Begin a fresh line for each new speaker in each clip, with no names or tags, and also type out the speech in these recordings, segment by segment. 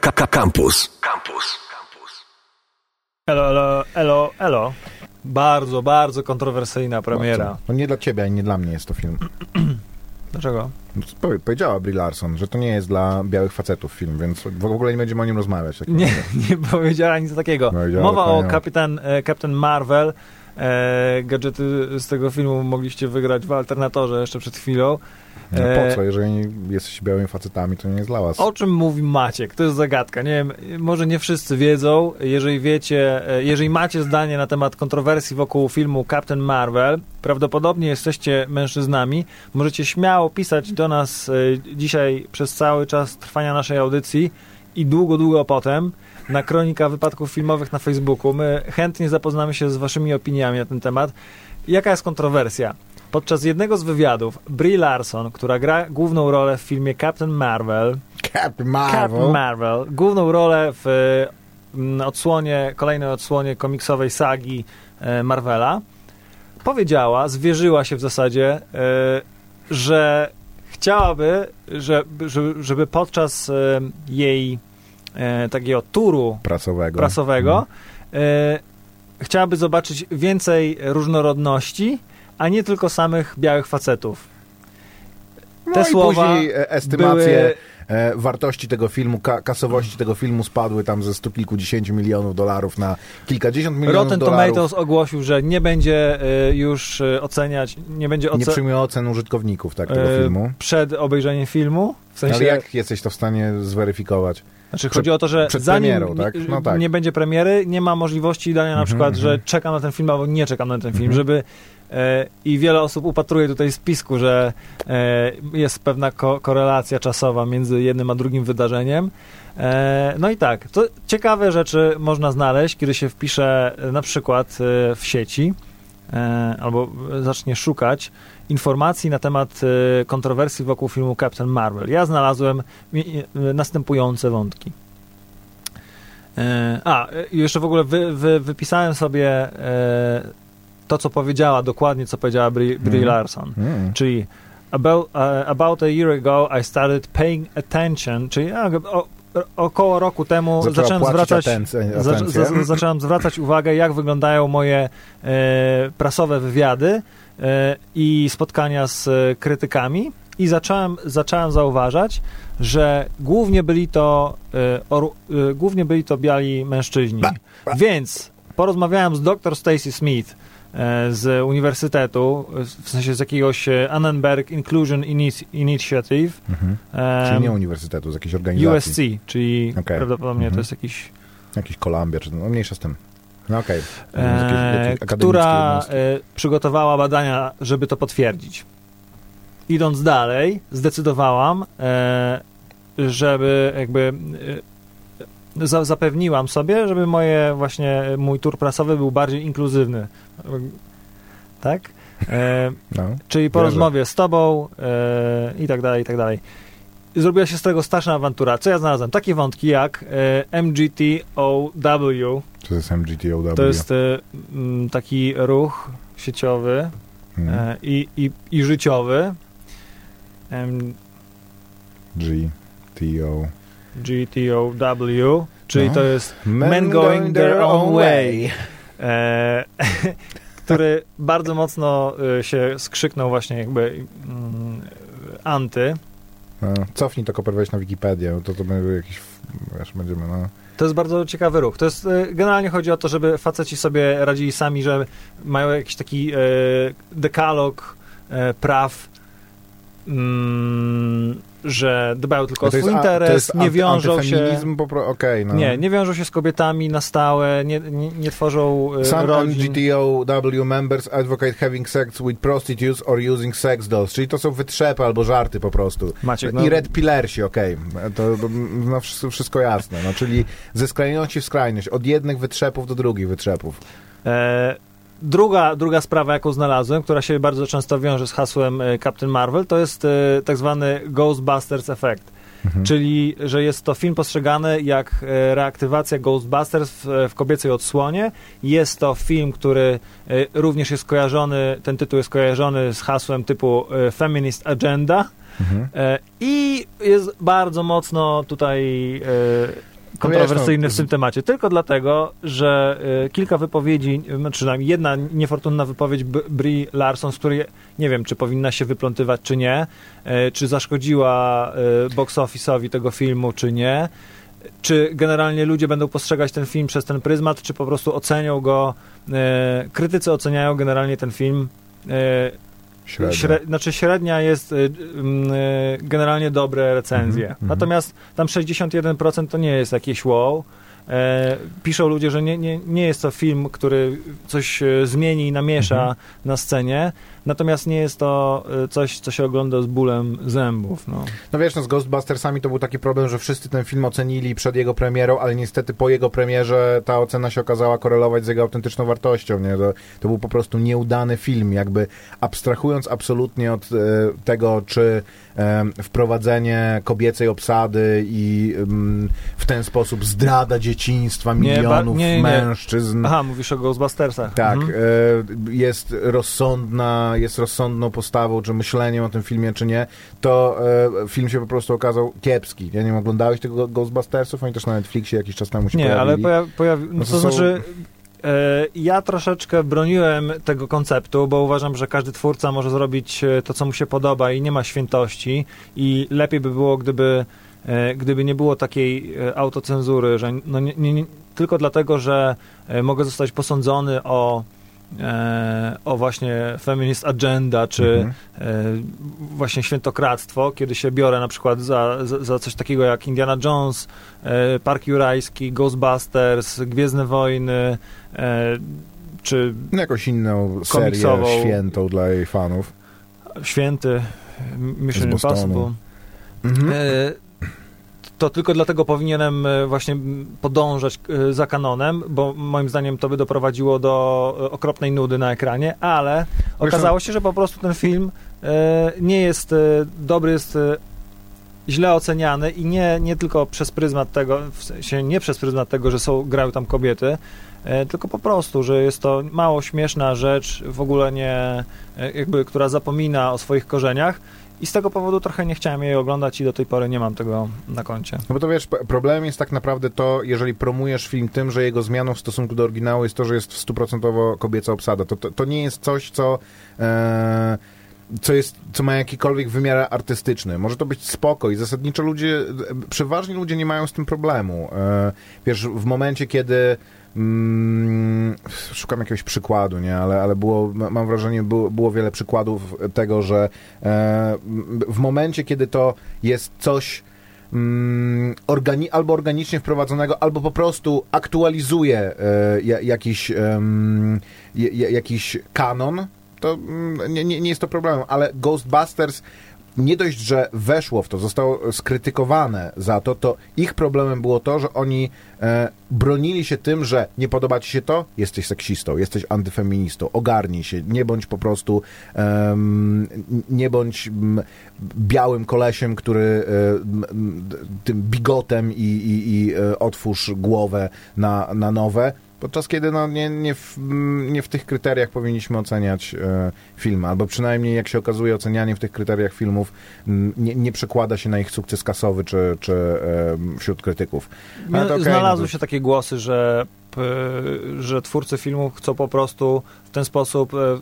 Campus. Campus.
Elo, elo, elo, elo. Bardzo, bardzo kontrowersyjna premiera.
No nie dla ciebie, ani nie dla mnie jest to film.
Dlaczego?
No, powie- Powiedziała Brie Larson, że to nie jest dla białych facetów film, więc w ogóle nie będziemy o nim rozmawiać. Tak
Nie, nie powiedziała nic takiego.
Powiedziała
Mowa o kapitan, e, Captain Marvel. E, gadżety z tego filmu mogliście wygrać w Alternatorze jeszcze przed chwilą.
No
E,
po co? Jeżeli jesteś białymi facetami, to nie jest dla was.
O czym mówi Maciek? To jest zagadka. Nie wiem, może nie wszyscy wiedzą. Jeżeli wiecie, e, jeżeli macie zdanie na temat kontrowersji wokół filmu Captain Marvel, prawdopodobnie jesteście mężczyznami, możecie śmiało pisać do nas e, dzisiaj przez cały czas trwania naszej audycji i długo, długo potem na Kronika Wypadków Filmowych na Facebooku. My chętnie zapoznamy się z waszymi opiniami na ten temat. Jaka jest kontrowersja? Podczas jednego z wywiadów Brie Larson, która gra główną rolę w filmie Captain Marvel,
Captain Marvel.
Captain Marvel, główną rolę w mm, odsłonie, kolejnej odsłonie komiksowej sagi e, Marvela, powiedziała, zwierzyła się w zasadzie, e, że chciałaby, żeby, podczas e, jej takiego turu
Pracowego.
prasowego e, chciałaby zobaczyć więcej różnorodności, a nie tylko samych białych facetów.
No
Te
i
słowa
później e, estymacje
były-
e, wartości tego filmu, ka kasowości tego filmu spadły tam ze stu kilkudziesięciu milionów dolarów na kilkadziesiąt milionów
Rotten
dolarów.
Tomatoes ogłosił, że nie będzie e, już oceniać, nie będzie
Nie
oceniać
przyjmuje ocen użytkowników tak, tego filmu.
przed obejrzeniem filmu. W sensie,
Ale jak jesteś to w stanie zweryfikować?
znaczy chodzi o to, że
przed
zanim
premierą, tak?
nie,
No tak.
nie będzie premiery, nie ma możliwości dania na
Mhm,
przykład, że
mhm.
czekam na ten film albo nie czekam na ten film,
Mhm.
żeby e, i wiele osób upatruje tutaj spisku, że e, jest pewna ko- korelacja czasowa między jednym a drugim wydarzeniem. E, no i tak, to ciekawe rzeczy można znaleźć, kiedy się wpisze e, na przykład e, w sieci e, albo zacznie szukać informacji na temat e, kontrowersji wokół filmu Captain Marvel. Ja znalazłem e, następujące wątki. E, A, e, jeszcze w ogóle wy, wy, wypisałem sobie e, to, co powiedziała, dokładnie co powiedziała Brie, Brie
Mhm.
Larson.
Mm.
Czyli about, uh, about a year ago I started paying attention, czyli o, około roku temu
Zaczęła
zacząłem zwracać,
atencję-
za,
atencję.
za, zacząłem zwracać uwagę, jak wyglądają moje e, prasowe wywiady e, i spotkania z e, krytykami i zacząłem, zacząłem zauważać, że głównie byli to e, e, głównie byli to biali mężczyźni.
Ba, ba.
Więc porozmawiałem z dr Stacy Smith z uniwersytetu, w sensie z jakiegoś e, Annenberg Inclusion Ini- Initiative,
Mhm.
em,
Czyli nie uniwersytetu, z jakiejś organizacji.
USC, czyli
Okej.
prawdopodobnie
Mhm.
to jest jakiś
Jakiś Columbia, czy no mniejsza z tym. No okej. Z
e, która e, przygotowała badania, żeby to potwierdzić. Idąc dalej, zdecydowałam, e, żeby jakby e, za, zapewniłam sobie, żeby moje właśnie mój tur prasowy był bardziej inkluzywny. Tak? E,
No.
czyli po
Wierzę.
rozmowie z tobą e, i tak dalej, i tak dalej. Zrobiła się z tego straszna awantura. Co ja znalazłem? Takie wątki jak e, MGTOW,
To jest MGTOW.
to jest e, m, taki ruch sieciowy
Mm.
e, i, i, i życiowy. M,
G, T, O.
GTOW, czyli
No.
to jest Men going their own way. e, który bardzo mocno e, się skrzyknął właśnie jakby mm, anty.
No, cofnij to koper wejść na Wikipedię, to, to będzie jakiś, wiesz, będziemy, no.
To jest bardzo ciekawy ruch. To jest, e, generalnie chodzi o to, żeby faceci sobie radzili sami, że mają jakiś taki e, dekalog e, praw, mm, że dbają tylko o swój
jest,
interes, nie wiążą się...
pro- okej, no.
Nie, nie wiążą się z kobietami na stałe, nie, nie, nie tworzą e,
Some
rodzin.
MGTOW members advocate having sex with prostitutes or using sex dolls, czyli to są wytrzepy albo żarty po prostu.
Maciek, no,
I red pillersi, okej, to, to no, wszystko, wszystko jasne, no, czyli ze skrajności w skrajność, od jednych wytrzepów do drugich wytrzepów.
E, druga, druga sprawa, jaką znalazłem, która się bardzo często wiąże z hasłem e, Captain Marvel, to jest e, tak zwany Ghostbusters Effect.
Mhm.
Czyli, że jest to film postrzegany jak e, reaktywacja Ghostbusters w, w kobiecej odsłonie. Jest to film, który również jest kojarzony, ten tytuł jest kojarzony z hasłem typu Feminist Agenda.
Mhm.
I jest bardzo mocno tutaj kontrowersyjny w tym temacie. Tylko dlatego, że e, kilka wypowiedzi, no, przynajmniej jedna niefortunna wypowiedź Brie Larson, z której nie wiem, czy powinna się wyplątywać, czy nie, e, czy zaszkodziła box office'owi tego filmu, czy nie. Czy generalnie ludzie będą postrzegać ten film przez ten pryzmat, czy po prostu ocenią go. Krytycy oceniają generalnie ten film
Średnio.
Śre, znaczy średnia jest y, y, y, generalnie dobre recenzje.
Mhm, mhm.
Natomiast tam 61% to nie jest jakieś wow. E, piszą ludzie, że nie, nie, nie jest to film, który coś e, zmieni i namiesza
Mhm.
na scenie. Natomiast nie jest to e, coś, co się ogląda z bólem zębów. No.
No wiesz, no z Ghostbustersami to był taki problem, że wszyscy ten film ocenili przed jego premierą, ale niestety po jego premierze ta ocena się okazała korelować z jego autentyczną wartością, nie? To, to był po prostu nieudany film, jakby abstrahując absolutnie od e, tego, czy e, wprowadzenie kobiecej obsady i em, w ten sposób zdrada dzieciństwa milionów
nie, nie, nie.
mężczyzn.
Aha, mówisz o Ghostbustersach.
Tak,
Mhm.
e, jest rozsądna, jest rozsądną postawą, czy myśleniem o tym filmie, czy nie, to e, film się po prostu okazał kiepski. Ja nie wiem, oglądałeś tego Ghostbustersów? Oni też na Netflixie jakiś czas temu się
Nie, ale
pojawili.
pojawi, pojawi, no
No
to,
to są-
znaczy e, ja troszeczkę broniłem tego konceptu, bo uważam, że każdy twórca może zrobić e, to, co mu się podoba i nie ma świętości i lepiej by było, gdyby e, gdyby nie było takiej autocenzury, że no nie, nie, nie, tylko dlatego, że mogę zostać posądzony o e, o właśnie feminist agenda, czy
Mhm.
e, właśnie świętokradztwo, kiedy się biorę na przykład za, za, za coś takiego jak Indiana Jones, e, Park Jurajski, Ghostbusters, Gwiezdne Wojny, czy
No, jakąś inną serię
Komiksową.
świętą dla jej fanów.
Święty, Mission. Impossible.
Mhm.
To tylko dlatego powinienem e, właśnie podążać e, za kanonem, bo moim zdaniem to by doprowadziło do e, okropnej nudy na ekranie, ale okazało się, że po prostu ten film nie jest dobry, jest źle oceniany i nie, nie tylko przez pryzmat tego, w sensie nie przez pryzmat tego, że są, grały tam kobiety, tylko po prostu, że jest to mało śmieszna rzecz, w ogóle nie, jakby, która zapomina o swoich korzeniach i z tego powodu trochę nie chciałem jej oglądać i do tej pory nie mam tego na koncie.
No bo to wiesz, problemem jest tak naprawdę to, jeżeli promujesz film tym, że jego zmianą w stosunku do oryginału jest to, że jest stuprocentowo kobieca obsada. To, to, to nie jest coś, co... E, co, jest, co ma jakikolwiek wymiar artystyczny. Może to być spoko i zasadniczo ludzie, e, przeważnie ludzie nie mają z tym problemu. E, wiesz, w momencie, kiedy mm, szukam jakiegoś przykładu, nie, ale, ale było, ma- mam wrażenie, było, było wiele przykładów tego, że e, w momencie, kiedy to jest coś mm, organi- albo organicznie wprowadzonego, albo po prostu aktualizuje e, ja- jakiś, j- jakiś kanon, to mm, nie, nie, nie jest to problemem, ale Ghostbusters nie dość, że weszło w to, zostało skrytykowane za to, to ich problemem było to, że oni e, bronili się tym, że nie podoba ci się to, jesteś seksistą, jesteś antyfeministą, ogarnij się, nie bądź po prostu nie bądź białym kolesiem, który e, tym bigotem i, i, i e, otwórz głowę na, na nowe, podczas kiedy no, nie, nie, w, nie w tych kryteriach powinniśmy oceniać e, filmy, albo przynajmniej jak się okazuje ocenianie w tych kryteriach filmów m, nie, nie przekłada się na ich sukces kasowy czy, czy e, wśród krytyków. Ale to okej,
Znalazły
no to-
się takie głosy, że, p, że twórcy filmów chcą po prostu w ten sposób e,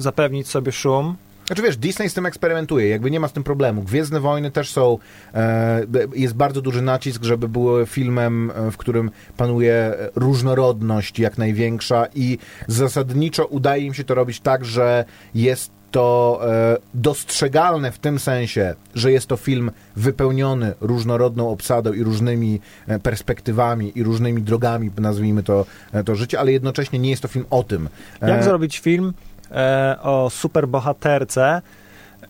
zapewnić sobie szum.
Znaczy wiesz, Disney z tym eksperymentuje, jakby nie ma z tym problemu. Gwiezdne Wojny też są, e, jest bardzo duży nacisk, żeby były filmem, e, w którym panuje różnorodność jak największa i zasadniczo udaje im się to robić tak, że jest to e, dostrzegalne w tym sensie, że jest to film wypełniony różnorodną obsadą i różnymi e, perspektywami i różnymi drogami, nazwijmy to, e, to życie, ale jednocześnie nie jest to film o tym.
Jak
E,
zrobić film e, o superbohaterce,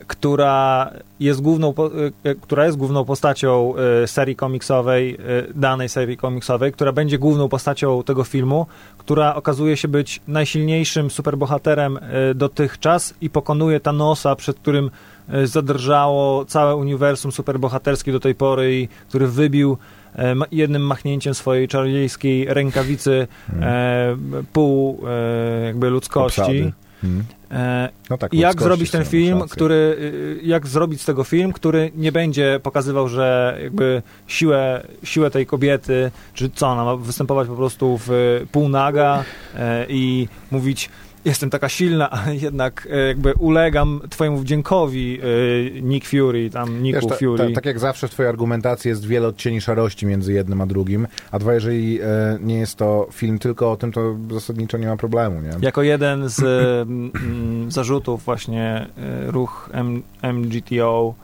która jest główną, po- e, która jest główną postacią e, serii komiksowej, e, danej serii komiksowej, która będzie główną postacią tego filmu, która okazuje się być najsilniejszym superbohaterem e, dotychczas i pokonuje Thanosa, przed którym e, zadrżało całe uniwersum superbohaterskie do tej pory i który wybił e, jednym machnięciem swojej czarodziejskiej rękawicy e, pół e, jakby ludzkości.
Obsady. Hmm.
E,
No tak,
jak zrobić ten film, który, y, jak zrobić z tego film, który nie będzie pokazywał, że jakby siłę, siłę tej kobiety, czy co, ona ma występować po prostu w półnaga e, i mówić jestem taka silna, jednak e, jakby ulegam twojemu wdziękowi y, Nick Fury, tam Nicku
Wiesz, ta,
Fury.
ta, tak jak zawsze w twojej argumentacji jest wiele odcieni szarości między jednym a drugim, a dwa, jeżeli e, nie jest to film tylko o tym, to zasadniczo nie ma problemu, nie?
Jako jeden z mm, mm, zarzutów właśnie e, ruch M, MGTO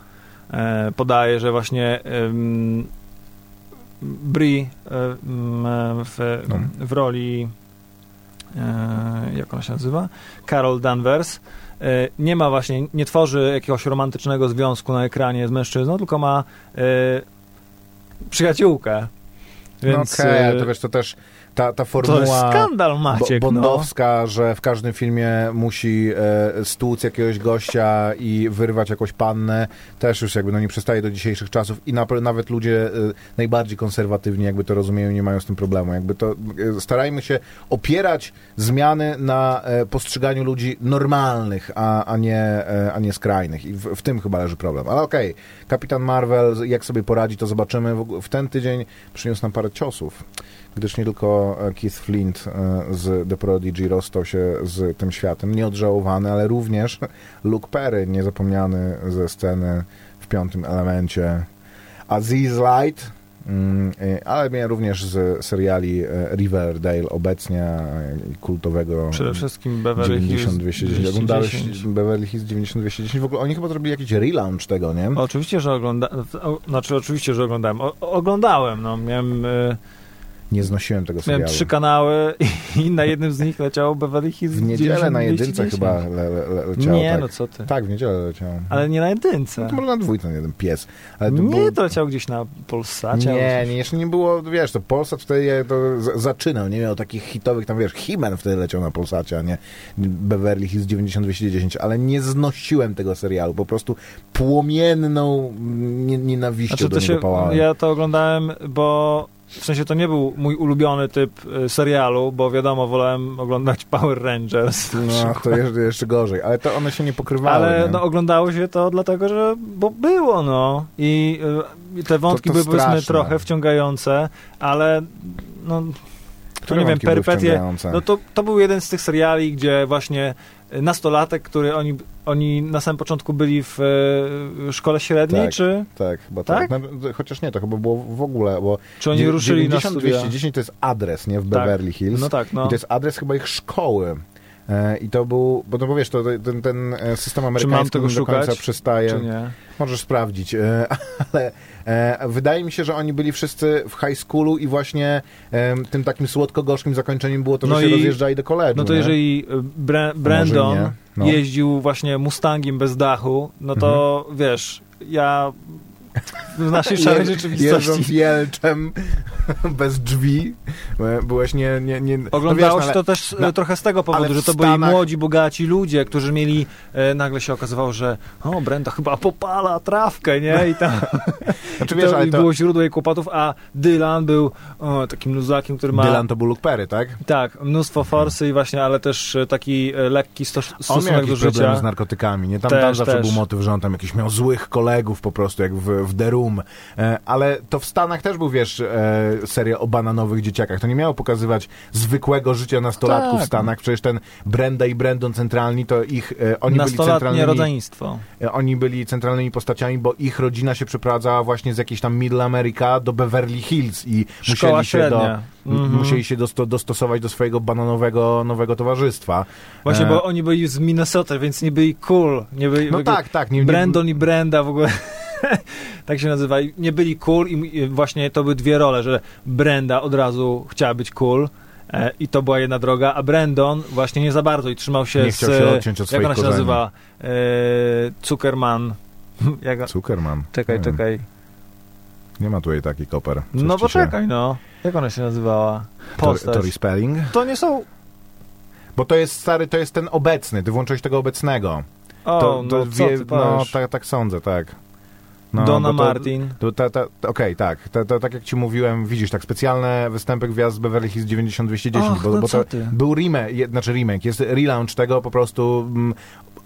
e, podaje, że właśnie em, Brie e, m, w,
No.
w roli e, jak ona się nazywa? Carol Danvers e, nie ma właśnie, nie tworzy jakiegoś romantycznego związku na ekranie z mężczyzną, tylko ma e, przyjaciółkę.
no
Więc
okej, ale
e,
to wiesz, to też ta, ta
to
formuła...
skandal, Maciek.
Bo-
no.
Bondowska, że w każdym filmie musi e, stłuc jakiegoś gościa i wyrwać jakąś pannę, też już jakby no nie przestaje do dzisiejszych czasów i na, nawet ludzie e, najbardziej konserwatywni jakby to rozumieją nie mają z tym problemu. Jakby to e, starajmy się opierać zmiany na e, postrzeganiu ludzi normalnych, a, a, nie, e, a nie skrajnych i w, w tym chyba leży problem. Ale okej, Kapitan Marvel, jak sobie poradzi, to zobaczymy. W, w ten tydzień przyniósł nam parę ciosów gdyż nie tylko e, Keith Flint e, z The Prodigy rozstał się z tym światem, nieodżałowany, ale również Luke Perry, niezapomniany ze sceny w piątym elemencie, Aziz Light, mm, e, ale również z seriali Riverdale obecnie, kultowego
Przede wszystkim Beverly Hills
9210. Oglądałeś
210.
Beverly Hills 9210? W ogóle oni chyba zrobili jakiś relaunch tego, nie?
Oczywiście, że oglądałem. Znaczy, oczywiście, że oglądałem. O, oglądałem, no. Miałem, e,
Nie znosiłem tego
miałem
serialu.
trzy kanały i na jednym z nich leciało Beverly Hills
W niedzielę na
210.
jedynce chyba le, le, le, leciało.
Nie,
tak.
no co ty.
Tak, w niedzielę leciało.
Ale nie na jedynce.
No to może na dwójce jeden pies. To
nie,
było...
to leciało gdzieś na Polsacie.
Nie, nie, jeszcze nie było, wiesz, to Polsat wtedy to z- zaczynał, nie miał takich hitowych, tam wiesz, Himen wtedy leciał na Polsacie, a nie Beverly Hills 9210, ale nie znosiłem tego serialu, po prostu płomienną nie, nienawiścią
Znaczy,
do
to
niego
się, ja to oglądałem, bo w sensie to nie był mój ulubiony typ e, serialu, bo wiadomo, wolałem oglądać Power Rangers.
No, to jeszcze, jeszcze gorzej, ale to one się nie pokrywały,
Ale
nie?
no, oglądało się to dlatego, że bo było, no. I y, te wątki
to
były powiedzmy
straszne.
trochę wciągające, ale no,
Które
nie wiem,
były
perypetie. No to, to był jeden z tych seriali, gdzie właśnie nastolatek, który oni, oni na samym początku byli w szkole średniej,
Tak.
czy,
Tak, chyba
Tak?
tak. No, chociaż nie, to chyba było w ogóle, bo
czy oni ruszyli na studia?
210 to jest adres, nie, w
Tak.
Beverly Hills.
No tak, no.
I to jest adres chyba ich szkoły. E, I to był, bo, no bo wiesz, to, ten, ten e, system amerykański
tego
nie do końca
szukać,
przystaje.
Czy nie?
Możesz sprawdzić, e, ale wydaje mi się, że oni byli wszyscy w high schoolu i właśnie e, tym takim słodko-gorzkim zakończeniem było to, że
No
się
i-
rozjeżdżali do koledżu.
No to
nie?
jeżeli Bre- Brandon.
No.
jeździł właśnie Mustangiem bez dachu, no to
Mhm.
wiesz, ja w naszej szarej rzeczywistości
Jeżdżąc jelczem bez drzwi, byłeś nie... nie, nie no
Oglądało
wiesz,
się
no,
to też
no,
e, trochę z tego powodu, że to byli
Stanach-
młodzi, bogaci ludzie, którzy mieli, e, nagle się okazywało, że o, Brenda chyba popala trawkę, nie? I tam
Znaczy, wiesz,
to,
to...
było źródło jej kłopotów, a Dylan był o, takim luzakiem, który ma
Dylan to był Luke Perry, tak?
tak, mnóstwo forsy i właśnie, ale też e, taki e, lekki sto-
On miał
stosunek do
jakieś problemy
życia.
z narkotykami, nie? Tam,
Też,
tam zawsze
też.
był motyw, że on tam jakiś miał złych kolegów po prostu, jak w, w The Room. E, ale to w Stanach też był, wiesz, e, seria o bananowych dzieciakach. To nie miało pokazywać zwykłego życia nastolatków
Tak.
w Stanach. Przecież ten Brenda i Brandon centralni, to ich, e, oni byli centralnymi...
rodzeństwo.
Oni byli centralnymi postaciami, bo ich rodzina się przeprowadzała właśnie z jakiejś tam Middle America do Beverly Hills i
Szkoła
musieli się, do.
Mhm.
musieli się dosto, dostosować do swojego bananowego nowego towarzystwa.
Właśnie,
E,
bo oni byli z Minnesota, więc nie byli cool. Nie byli,
No tak, tak. Nie, nie,
Brandon i Brenda w ogóle tak się nazywa. Nie byli cool i właśnie to były dwie role, że Brenda od razu chciała być cool e, i to była jedna droga, a Brandon właśnie nie za bardzo i trzymał się
Nie
z...
chciał się odciąć od
jak ona się
korzeni.
nazywa? E, Zuckerman. jak,
Zuckerman.
czekaj,
Nie wiem.
czekaj.
Nie ma tutaj taki koper. Coś
No
ci się-
poczekaj, no. Jak ona się nazywała? Postać.
Tori Spelling?
To nie są...
Bo to jest stary, to jest ten obecny. Ty włączyłeś tego obecnego.
O,
to,
no
to
co
wie- no tak, tak sądzę, tak. No,
Donna
to-
Martin.
Okej, tak. To, to, tak jak ci mówiłem, widzisz, tak specjalne występy gwiazd z Beverly Hills 9210,
Och,
bo,
no
bo to
ty.
był remake, znaczy remake, jest relaunch tego po prostu mm,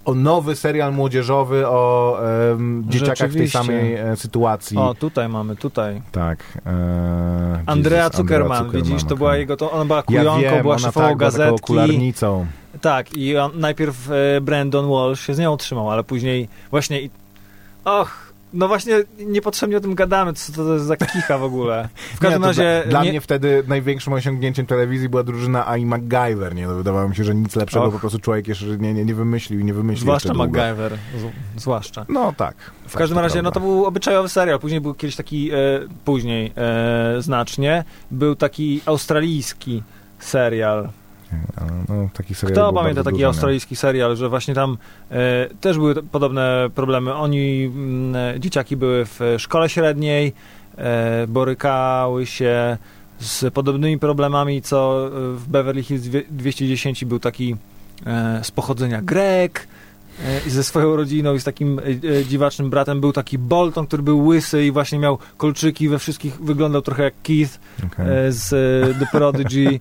o nowy serial młodzieżowy o em, dzieciakach w tej samej e, sytuacji.
O, tutaj mamy, tutaj.
Tak. E,
Andrea Zuckerman, widzisz, to była jego, to ona była
Ja
kujonką,
wiem,
była
ona
szefową
tak,
gazetki.
okularnicą.
Tak, i on, najpierw e, Brandon Walsh się z nią trzymał, ale później właśnie i... Och, no właśnie niepotrzebnie o tym gadamy, co to jest za kicha w ogóle. W każdym
nie,
razie...
Dla, dla
nie-
mnie wtedy największym osiągnięciem telewizji była drużyna I. MacGyver. Nie? No, wydawało mi się, że nic lepszego
Och.
po prostu człowiek jeszcze nie, nie, nie wymyślił i nie wymyślił
Zwłaszcza. MacGyver, z, zwłaszcza.
No tak.
W każdym razie, no to był obyczajowy serial. Później był kiedyś taki, e, później e, znacznie, był taki australijski serial.
No, taki serial
Kto pamięta taki
dużo, nie?
australijski serial, że właśnie tam e, też były podobne problemy. Oni, mm, e, dzieciaki były w szkole średniej, e, borykały się z podobnymi problemami, co e, w Beverly Hills dwie- 210 był taki e, z pochodzenia Grek e, i ze swoją rodziną i z takim dziwacznym bratem był taki Bolton, który był łysy i właśnie miał kolczyki we wszystkich, wyglądał trochę jak Keith e, z The Prodigy,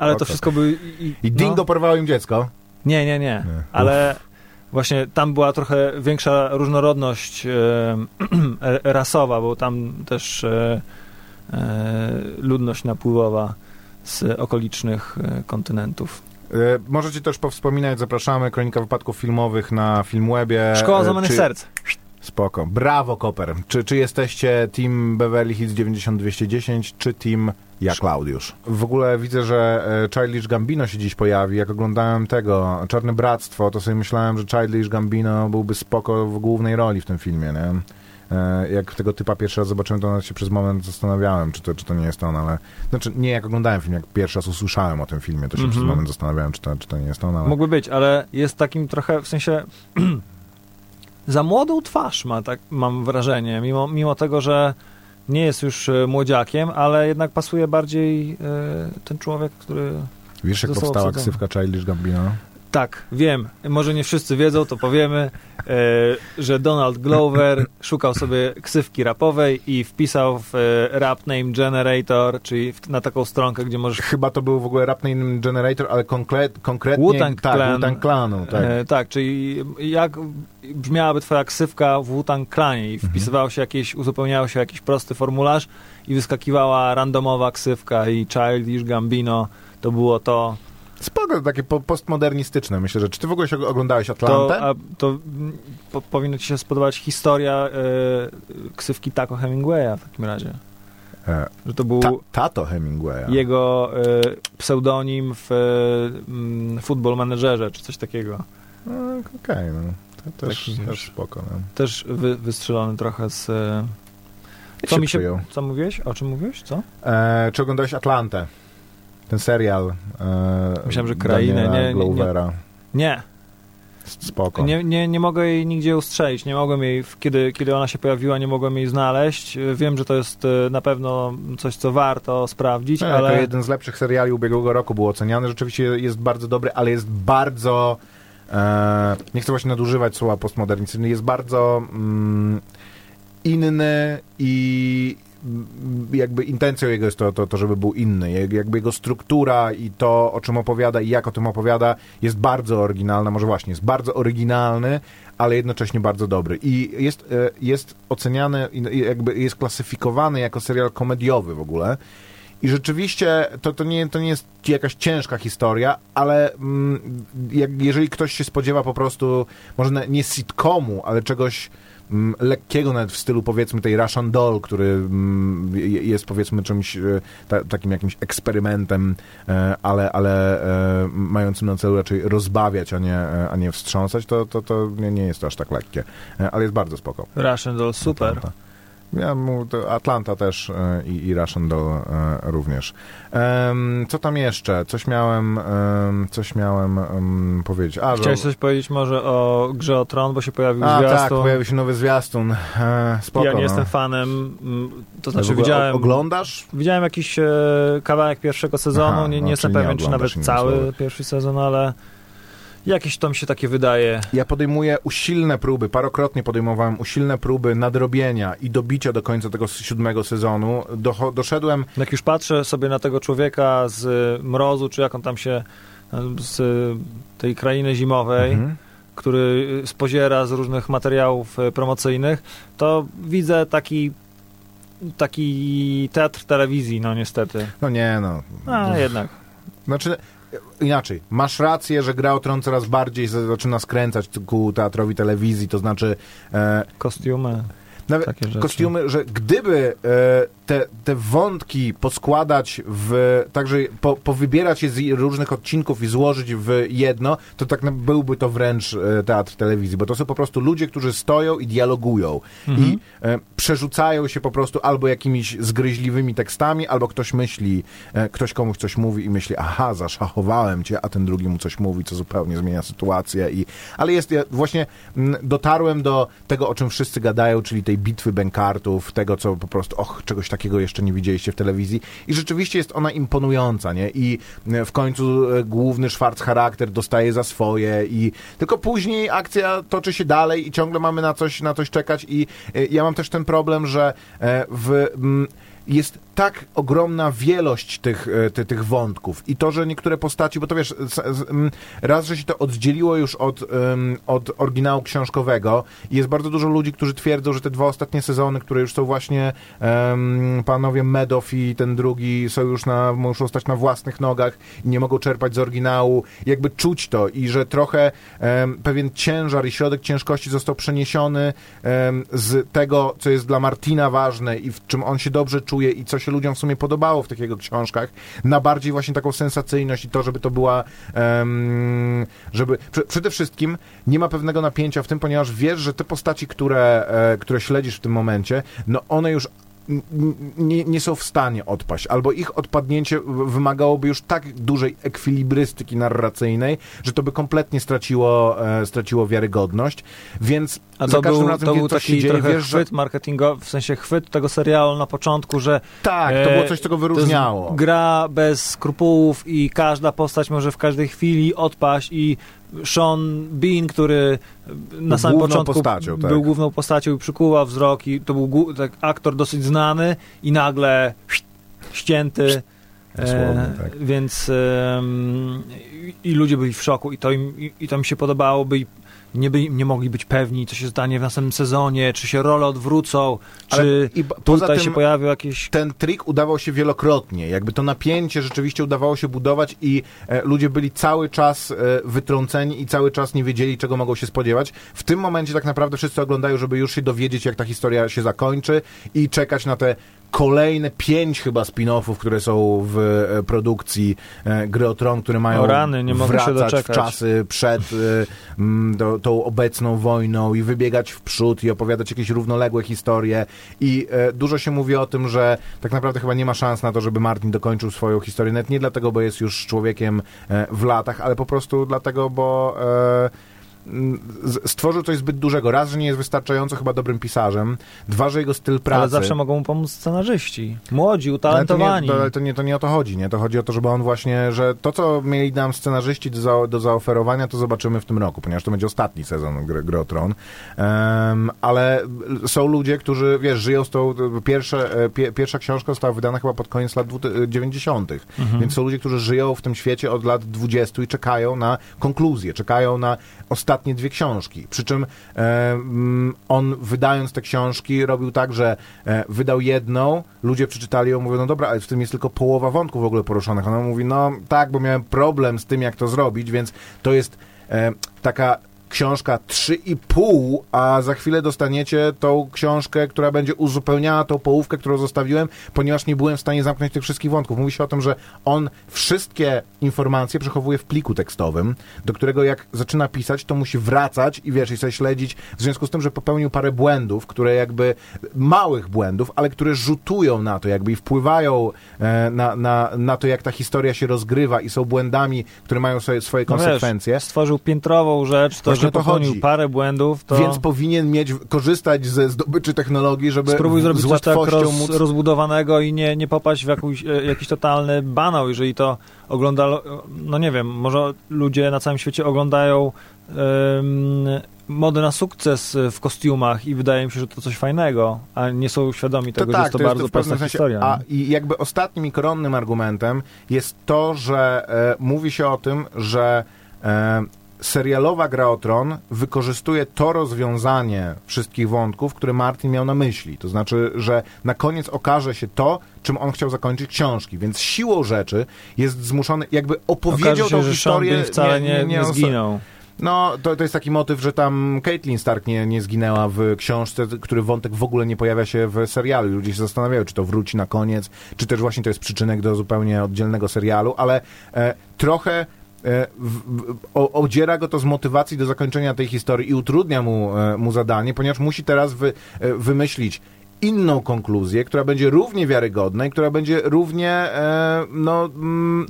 ale to wszystko był... I,
I
no.
Dingo porwało im dziecko.
Nie, nie, nie. Ale właśnie tam była trochę większa różnorodność e, rasowa, bo tam też e, e, ludność napływowa z okolicznych e, kontynentów.
E, możecie też powspominać, zapraszamy, Kronika Wypadków Filmowych na Filmwebie.
Szkoła złamanych
czy-
serc.
Spoko. Brawo, Koper. Czy, czy jesteście team Beverly Hills 90210, czy team ja, Klaudiusz? W ogóle widzę, że e, Childish Gambino się dziś pojawi. Jak oglądałem tego, Czarne Bractwo, to sobie myślałem, że Childish Gambino byłby spoko w głównej roli w tym filmie, nie? E, Jak tego typa pierwszy raz zobaczyłem, to nawet się przez moment zastanawiałem, czy to, czy to nie jest on, ale... Znaczy, nie jak oglądałem film, jak pierwszy raz usłyszałem o tym filmie, to się
Mhm.
przez moment zastanawiałem, czy to, czy to nie jest on, ale...
Mógłby być, ale jest takim trochę, w sensie za młodą twarz ma, tak mam wrażenie, mimo, mimo tego, że nie jest już e, młodziakiem, ale jednak pasuje bardziej e, ten człowiek, który
Wiesz, jak powstała
obsadzony.
ksywka Childish Gambino?
Tak, wiem. Może nie wszyscy wiedzą, to powiemy, e, że Donald Glover szukał sobie ksywki rapowej i wpisał w e, rap name generator, czyli w, na taką stronkę, gdzie możesz...
Chyba to był w ogóle rap name generator, ale konkret, konkretnie...
Wu-Tang
tak,
Clan.
Wu-Tang Clanu, tak.
E, tak, czyli jak brzmiałaby twoja ksywka w Wu-Tang Clanie i
Mhm.
wpisywało się jakieś, uzupełniało się jakiś prosty formularz i wyskakiwała randomowa ksywka i Childish Gambino to było to.
Spoko, takie po, postmodernistyczne. Myślę, że... Czy ty w ogóle się oglądałeś
To,
Atlantę?
a, to po, powinno ci się spodobać historia e, ksywki Taco Hemingwaya w takim razie.
E,
Że to był
ta, tato Hemingwaya.
jego e, pseudonim w mm, Football Managerze, czy coś takiego.
No, Okej, no. To też,
Taki
też spoko. No.
Też wy, wystrzelony trochę z... Co mi się...
przyjął?
Co mówiłeś? O czym mówiłeś? Co?
E, czy oglądałeś Atlantę? Ten serial. E,
Myślałem, że krainę,
Daniela
nie, nie, nie.
Spoko.
nie, nie, nie mogę jej nigdzie ustrzelić. Nie mogłem jej, kiedy, kiedy ona się pojawiła, nie mogłem jej znaleźć. Wiem, że to jest e, na pewno coś, co warto sprawdzić,
No,
ale...
Jako jeden z lepszych seriali ubiegłego roku był oceniany. Rzeczywiście jest bardzo dobry, ale jest bardzo... E, nie chcę właśnie nadużywać słowa postmodernistyczny. Jest bardzo mm, inny i jakby intencją jego jest to, to, to, żeby był inny. Jak- Jakby jego struktura i to, o czym opowiada i jak o tym opowiada, jest bardzo oryginalna. Może właśnie, jest bardzo oryginalny, ale jednocześnie bardzo dobry. I jest, e, jest oceniany, jakby jest klasyfikowany jako serial komediowy w ogóle. I rzeczywiście to, to, nie, to nie jest jakaś ciężka historia, ale mm, jak, jeżeli ktoś się spodziewa po prostu, może nie sitcomu, ale czegoś lekkiego nawet w stylu powiedzmy tej Russian Doll, który je- jest powiedzmy czymś e, ta, takim jakimś eksperymentem, e, ale, ale e, mającym na celu raczej rozbawiać, a nie, a nie wstrząsać, to, to, to nie, nie jest to aż tak lekkie. Ale jest bardzo spoko.
Russian Doll, super.
Atlanta. Ja mu, to Atlanta też e, i, i Russian Doll e, również. Co tam jeszcze? Coś miałem, em, coś miałem em, powiedzieć. A, że-
Chciałeś coś powiedzieć może o grze o Tron, bo się pojawił
A tak,
zwiastun.
pojawił się nowy zwiastun. E, spoko,
ja nie
no.
jestem fanem, mm, to znaczy widziałem...
Oglądasz?
Widziałem jakiś e, kawałek pierwszego sezonu,
Aha,
nie,
no,
nie jestem
czyli nie
pewien, czy nawet cały pierwszy sezon, ale Jakieś to mi się takie wydaje.
Ja podejmuję usilne próby, parokrotnie podejmowałem usilne próby nadrobienia i dobicia do końca tego siódmego sezonu. Docho- doszedłem
Jak już patrzę sobie na tego człowieka z y, mrozu, czy jak on tam się y, z tej krainy zimowej,
Mhm.
który y, spoziera z różnych materiałów promocyjnych, to widzę taki taki teatr telewizji, no niestety.
No nie, no.
A jednak.
Znaczy, inaczej. Masz rację, że gra o Tron coraz bardziej zaczyna skręcać ku teatrowi telewizji, to znaczy e,
Kostiumy,
nawet
takie rzeczy.
kostiumy, że gdyby e, te, te wątki poskładać w, także po, powybierać je z różnych odcinków i złożyć w jedno, to tak byłby to wręcz e, teatr telewizji, bo to są po prostu ludzie, którzy stoją i dialogują
Mhm.
i e, przerzucają się po prostu albo jakimiś zgryźliwymi tekstami, albo ktoś myśli, e, ktoś komuś coś mówi i myśli, aha, zaszachowałem cię, a ten drugi mu coś mówi, co zupełnie zmienia sytuację i, ale jest, ja właśnie mm, dotarłem do tego, o czym wszyscy gadają, czyli tej bitwy bękartów, tego, co po prostu, och, czegoś takiego jeszcze nie widzieliście w telewizji i rzeczywiście jest ona imponująca, nie? I e, w końcu e, główny Schwarz charakter dostaje za swoje i tylko później akcja toczy się dalej i ciągle mamy na coś, na coś czekać i e, ja mam też ten problem, że w... mm, jest tak ogromna wielość tych, e, ty, tych wątków. I to, że niektóre postaci, bo to wiesz, raz, że się to oddzieliło już od, od oryginału książkowego i jest bardzo dużo ludzi, którzy twierdzą, że te dwa ostatnie sezony, które już są właśnie em, panowie Medoff i ten drugi są już na, muszą stać na własnych nogach i nie mogą czerpać z oryginału, jakby czuć to i że trochę em, pewien ciężar i środek ciężkości został przeniesiony em, z tego, co jest dla Martina ważne i w czym on się dobrze i co się ludziom w sumie podobało w tych jego książkach, na bardziej właśnie taką sensacyjność i to, żeby to była em, żeby, prze, przede wszystkim nie ma pewnego napięcia w tym, ponieważ wiesz, że te postaci, które, e, które śledzisz w tym momencie, no one już nie, nie są w stanie odpaść, albo ich odpadnięcie wymagałoby już tak dużej ekwilibrystyki narracyjnej, że to by kompletnie straciło, e, straciło wiarygodność, więc
A
za
to
każdym
był,
razem,
to był
coś się
taki
dzieje,
trochę
wiesz, że
chwyt marketingowy, w sensie chwyt tego serialu na początku, że
tak, to
E,
było coś, co go wyróżniało.
gra bez skrupułów i każda postać może w każdej chwili odpaść i Sean Bean, który na samym
główną
początku
postacią, tak.
był główną postacią i przykuwał wzrok i to był tak, aktor dosyć znany i nagle ścięty.
Dosłownie, tak.
Więc em, i, ludzie byli w szoku i to im, i, i to mi się podobało, by nie, by, nie mogli być pewni, co się stanie w następnym sezonie, czy się role odwrócą,
Ale
czy
i
tutaj
tym-
się pojawią jakieś
ten trik udawał się wielokrotnie. Jakby to napięcie rzeczywiście udawało się budować i e, ludzie byli cały czas e, wytrąceni i cały czas nie wiedzieli, czego mogą się spodziewać. W tym momencie tak naprawdę wszyscy oglądają, żeby już się dowiedzieć, jak ta historia się zakończy i czekać na te kolejne pięć chyba spin-offów, które są w e, produkcji e, Gry o Tron, które mają
O rany, nie mogę się
w czasy przed e, do, tą obecną wojną i wybiegać w przód i opowiadać jakieś równoległe historie. I dużo się mówi o tym, że tak naprawdę chyba nie ma szans na to, żeby Martin dokończył swoją historię, nawet nie dlatego, bo jest już człowiekiem w latach, ale po prostu dlatego, bo stworzył coś zbyt dużego. Raz, że nie jest wystarczająco chyba dobrym pisarzem, dwa, że jego styl pracy...
Ale zawsze mogą mu pomóc scenarzyści. Młodzi,
Ale to,
utalentowani.
nie, to, ale to, nie, to nie o to chodzi, nie? To chodzi o to, żeby on właśnie, że to, co mieli nam scenarzyści do, za, do zaoferowania, to zobaczymy w tym roku, ponieważ to będzie ostatni sezon Gry, Gry. Em, ale są ludzie, którzy, wiesz, żyją z tą, pierwsze, e, pie, pierwsza książka została wydana chyba pod koniec lat dwu- 90.,
Mhm.
więc są ludzie, którzy żyją w tym świecie od lat 20 i czekają na konkluzję, czekają na ostatnie dwie książki. Przy czym e, mm, on wydając te książki robił tak, że e, wydał jedną, ludzie przeczytali ją, mówią, no dobra, ale w tym jest tylko połowa wątków w ogóle poruszonych. Ona mówi, no tak, bo miałem problem z tym, jak to zrobić, więc to jest e, taka książka 3,5, a za chwilę dostaniecie tą książkę, która będzie uzupełniała tą połówkę, którą zostawiłem, ponieważ nie byłem w stanie zamknąć tych wszystkich wątków. Mówi się o tym, że on wszystkie informacje przechowuje w pliku tekstowym, do którego jak zaczyna pisać, to musi wracać i wiesz, i sobie śledzić, w związku z tym, że popełnił parę błędów, które jakby, małych błędów, ale które rzutują na to, jakby i wpływają e, na, na, na to, jak ta historia się rozgrywa i są błędami, które mają swoje, swoje
No wiesz,
konsekwencje.
stworzył piętrową rzecz, to że
o to
popełnił
chodzi.
parę błędów, to
Więc powinien mieć, korzystać ze zdobyczy technologii, żeby
spróbuj zrobić coś tak roz,
móc...
rozbudowanego i nie, nie popaść w jakiś, e, jakiś totalny banał, jeżeli to ogląda, no nie wiem, może ludzie na całym świecie oglądają em, mody na sukces w kostiumach i wydaje mi się, że to coś fajnego, a nie są świadomi tego, że jest to,
tak, jest
bardzo
w pewnym
prosta
sensie,
historia.
A i jakby ostatnim i koronnym argumentem jest to, że e, mówi się o tym, że e, serialowa gra o tron wykorzystuje to rozwiązanie wszystkich wątków, które Martin miał na myśli. To znaczy, że na koniec okaże się to, czym on chciał zakończyć książki. Więc siłą rzeczy jest zmuszony, jakby opowiedział
się,
tą
Sean
historię.
Bean wcale nie, nie,
on-
zginął.
no, to, to jest taki motyw, że tam Caitlin Stark nie, nie zginęła w książce, który wątek w ogóle nie pojawia się w serialu. Ludzie się zastanawiają, czy to wróci na koniec, czy też właśnie to jest przyczynek do zupełnie oddzielnego serialu, ale e, trochę w, w, o, odziera go to z motywacji do zakończenia tej historii i utrudnia mu, e, mu zadanie, ponieważ musi teraz wy, e, wymyślić inną konkluzję, która będzie równie wiarygodna i która będzie równie, e, no, mm,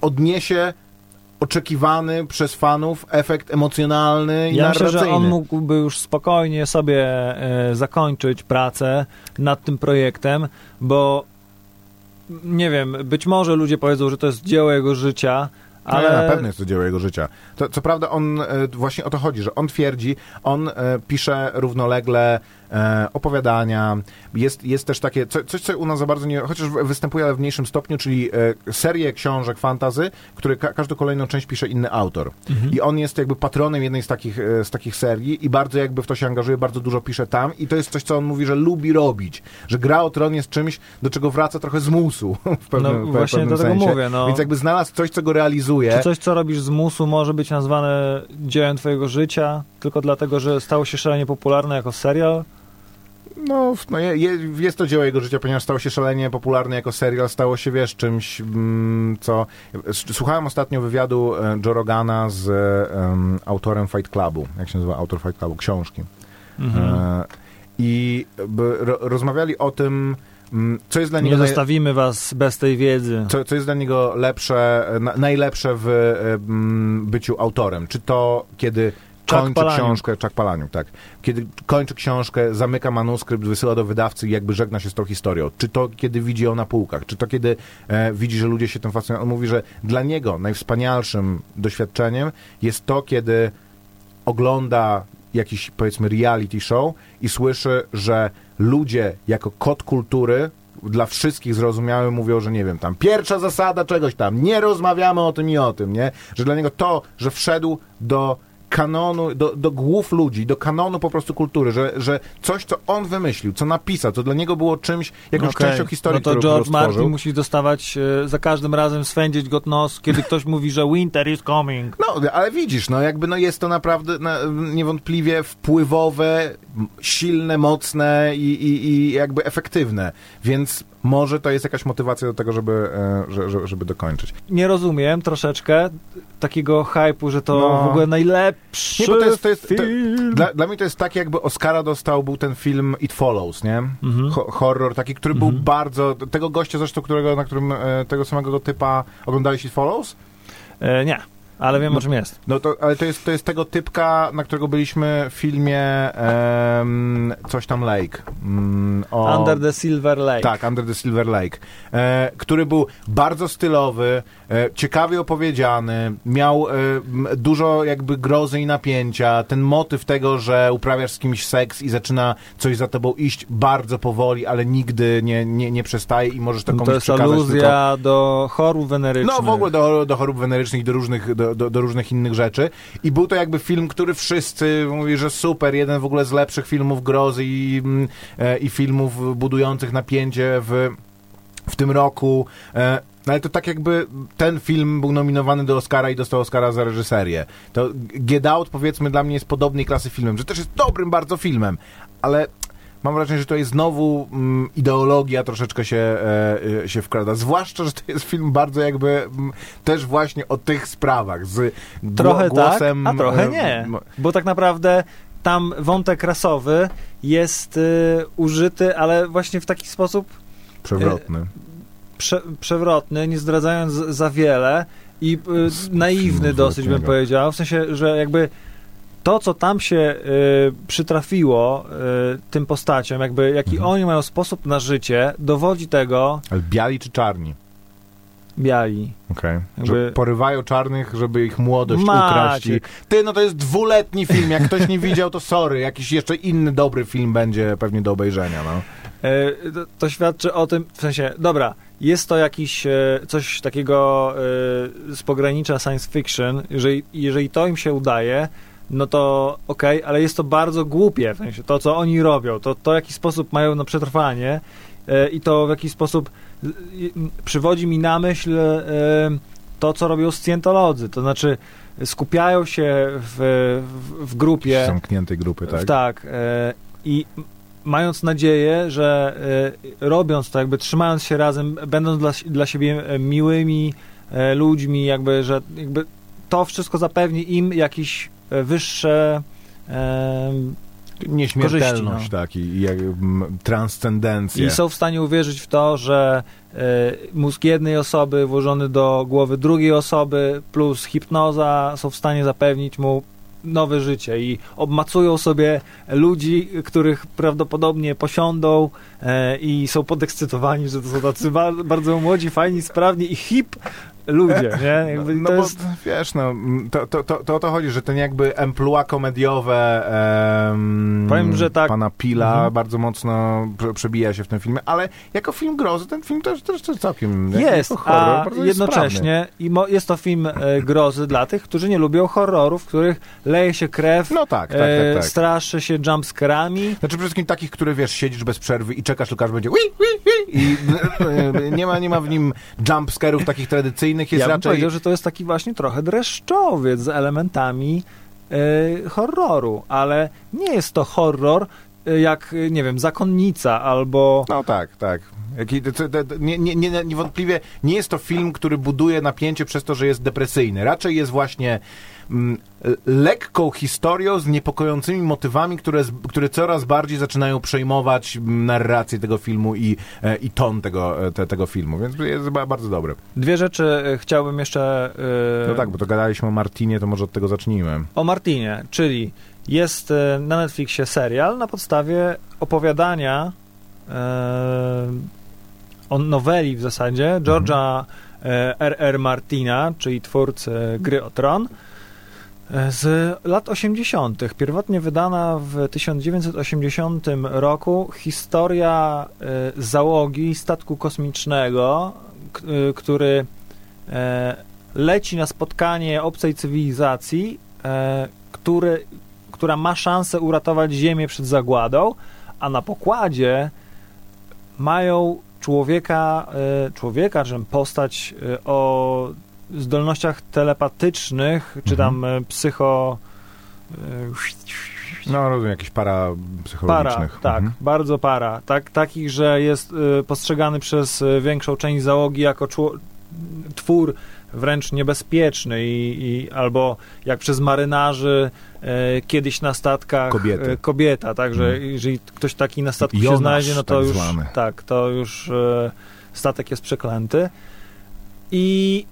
odniesie oczekiwany przez fanów efekt emocjonalny i
Ja myślę,
narracyjny.
że on mógłby już spokojnie sobie e, zakończyć pracę nad tym projektem, bo nie wiem, być może ludzie powiedzą, że to jest dzieło jego życia, ale.
Na pewno jest to dzieło jego życia. To, co prawda on, e, właśnie o to chodzi, że on twierdzi, on e, pisze równolegle e, opowiadania, jest, jest też takie, co, coś co u nas za bardzo nie, chociaż występuje ale w mniejszym stopniu, czyli e, serię książek fantazy, które ka każdą kolejną część pisze inny autor. I on jest jakby patronem jednej z takich, e, z takich serii i bardzo jakby w to się angażuje, bardzo dużo pisze tam i to jest coś, co on mówi, że lubi robić, że gra o tron jest czymś, do czego wraca trochę z musu w pewnym,
No, właśnie
pewnym
do tego
sensie.
mówię, no.
Więc jakby znalazł coś, co go realizuje.
czy coś, co robisz z musu, może być nazwane dziełem twojego życia, tylko dlatego, że stało się szalenie popularne jako serial?
No, no je, je, jest to dzieło jego życia, ponieważ stało się szalenie popularne jako serial, stało się, wiesz, czymś, mm, co... Słuchałem ostatnio wywiadu e, Joe Rogana z em, autorem Fight Clubu, jak się nazywa autor Fight Clubu, książki.
Mhm.
E, I ro, rozmawiali o tym, mm, co jest dla
Nie
niego... naj-
zostawimy was bez tej wiedzy.
co, co jest dla niego lepsze, na, najlepsze w e, byciu autorem? Czy to, kiedy kończy
Palahniuk.
książkę, Chuck Palaniuk, tak. Kiedy kończy książkę, zamyka manuskrypt, wysyła do wydawcy i jakby żegna się z tą historią. Czy to, kiedy widzi ją na półkach? Czy to, kiedy e, widzi, że ludzie się tym fascynują? On mówi, że dla niego najwspanialszym doświadczeniem jest to, kiedy ogląda jakiś, powiedzmy, reality show i słyszy, że ludzie jako kod kultury dla wszystkich zrozumiały mówią, że nie wiem, tam pierwsza zasada czegoś tam, nie rozmawiamy o tym i o tym, nie? Że dla niego to, że wszedł do kanonu, do, do głów ludzi, do kanonu po prostu kultury, że, że coś, co on wymyślił, co napisał, co dla niego było czymś, jakąś
Okej.
częścią historii,
No to George
stworzył.
Martin musi dostawać e, za każdym razem swędzić go nos, kiedy ktoś mówi, że winter is coming.
No, ale widzisz, no jakby no jest to naprawdę na, niewątpliwie wpływowe, silne, mocne i, i, i jakby efektywne, więc może to jest jakaś motywacja do tego, żeby, e, że- że- żeby dokończyć.
Nie rozumiem troszeczkę takiego hypu, że to
No.
w ogóle najlepszy
Nie, bo to jest- to jest- to-
film.
Dla, dla mnie to jest tak, jakby Oscara dostał, był ten film It Follows, nie?
Mhm.
Ho- horror taki, który był bardzo, tego gościa zresztą, którego, na którym, e, tego samego typa oglądałeś It Follows?
E, nie, ale wiem
No.
o czym jest.
No to, ale to jest, to jest tego typka, na którego byliśmy w filmie em, coś tam Lake. Mm, o,
Under the Silver Lake.
Tak, Under the Silver Lake, e, który był bardzo stylowy, e, ciekawie opowiedziany, miał e, dużo jakby grozy i napięcia, ten motyw tego, że uprawiasz z kimś seks i zaczyna coś za tobą iść bardzo powoli, ale nigdy nie, nie, nie przestaje i możesz to
No
komuś
to jest
przekazać tylko...
aluzja do chorób wenerycznych.
No w ogóle do, do chorób wenerycznych i do różnych, do, do, do różnych innych rzeczy. I był to jakby film, który wszyscy mówili, że super, jeden w ogóle z lepszych filmów grozy i, mm, e, i filmów budujących napięcie w, w tym roku. E, no ale to tak jakby ten film był nominowany do Oscara i dostał Oscara za reżyserię. To Get Out powiedzmy dla mnie jest podobnej klasy filmem, że też jest dobrym bardzo filmem, ale mam wrażenie, że tutaj znowu mm, ideologia troszeczkę się, e, e, się wkrada. Zwłaszcza, że to jest film bardzo jakby mm, też właśnie o tych sprawach, z
Trochę
głosem...
tak, a trochę
e,
nie.
m-
Bo tak naprawdę tam wątek rasowy jest y, użyty, ale właśnie w taki sposób
Przewrotny.
prze, przewrotny, nie zdradzając za wiele i y, naiwny dosyć bym powiedział. W sensie, że jakby to, co tam się y, przytrafiło y, tym postaciom, jakby jaki
Mhm.
oni mają sposób na życie, dowodzi tego
Ale biali czy czarni?
biali.
Okej.
Jakby-
Że porywają czarnych, żeby ich młodość
Maciek.
ukraść. I... Ty, no to jest dwuletni film. Jak ktoś nie widział, to sorry. Jakiś jeszcze inny dobry film będzie pewnie do obejrzenia, no.
E, to, to świadczy o tym, w sensie, dobra, jest to jakiś e, coś takiego e, z pogranicza science fiction, jeżeli, jeżeli to im się udaje, no to okej, ale jest to bardzo głupie, w sensie to, co oni robią, to, to w jaki sposób mają na przetrwanie e, i to w jaki sposób m, przywodzi mi na myśl e, to, co robią scjentolodzy, to znaczy skupiają się w, w, w grupie,
Zamkniętej grupy, tak?
tak. e, I mając nadzieję, że robiąc to, jakby trzymając się razem, będąc dla, dla siebie miłymi ludźmi, jakby, że jakby to wszystko zapewni im jakieś e, wyższe em,
Nieśmiertelność,
korzyści, no.
tak, i, i transcendencję.
i są w stanie uwierzyć w to, że e, mózg jednej osoby włożony do głowy drugiej osoby plus hipnoza są w stanie zapewnić mu nowe życie i obmacują sobie ludzi, których prawdopodobnie posiądą e, i są podekscytowani, że to są tacy ba- bardzo młodzi, fajni, sprawni i hip ludzie, nie? Jakby
no
to
bo
jest...
wiesz, no, to, to, to, to o to chodzi, że ten jakby emploi komediowe em,
Powiem, że tak.
pana Pila
Mhm.
bardzo mocno prze, przebija się w tym filmie, ale jako film grozy ten film też, też, też całkiem
Jest,
jako horror,
a
jest
jednocześnie i mo- jest to film e, grozy dla tych, którzy nie lubią horrorów, w których leje się krew,
No tak, tak,
e,
tak, tak.
straszy się jumpscarami.
Znaczy przede wszystkim takich, które wiesz, siedzisz bez przerwy i czekasz, tylko aż będzie ui, ui, i e, nie ma, nie ma w nim jumpscarów takich tradycyjnych, jest
ja bym
raczej...
powiedział, że to jest taki właśnie trochę dreszczowiec z elementami e, horroru, ale nie jest to horror e, jak, e, nie wiem, Zakonnica albo...
No tak, tak. Nie, nie, nie, niewątpliwie nie jest to film, który buduje napięcie przez to, że jest depresyjny. Raczej jest właśnie lekką historią z niepokojącymi motywami, które, które coraz bardziej zaczynają przejmować mm, narrację tego filmu i, e, i ton tego, e, te, tego filmu, więc jest ba- bardzo dobry.
Dwie rzeczy e, chciałbym jeszcze... e,
No tak, bo to gadaliśmy o Martinie, to może od tego zacznijmy.
O Martinie, czyli jest na Netflixie serial na podstawie opowiadania e, o noweli w zasadzie George'a e, R.R. Martina, czyli twórcy Gry o Tron z lat 80. Pierwotnie wydana w 1980 roku historia e, załogi statku kosmicznego, e, który e, leci na spotkanie obcej cywilizacji, e, który, która ma szansę uratować Ziemię przed zagładą, a na pokładzie mają człowieka, e, człowieka, czy postać e, o zdolnościach telepatycznych, czy tam e, psycho... e,
No rozumiem, jakichś para
Para,
psychologicznych.
tak,
Mhm.
bardzo para. Tak, takich, że jest y, postrzegany przez większą część załogi jako twór wręcz niebezpieczny i, i albo jak przez marynarzy e, kiedyś na statkach
Kobiety.
e, kobieta, także
Mhm.
jeżeli ktoś taki na statku się
Jonasz,
znajdzie, no to
tak
już
zwany.
tak, to już e, statek jest przeklęty. I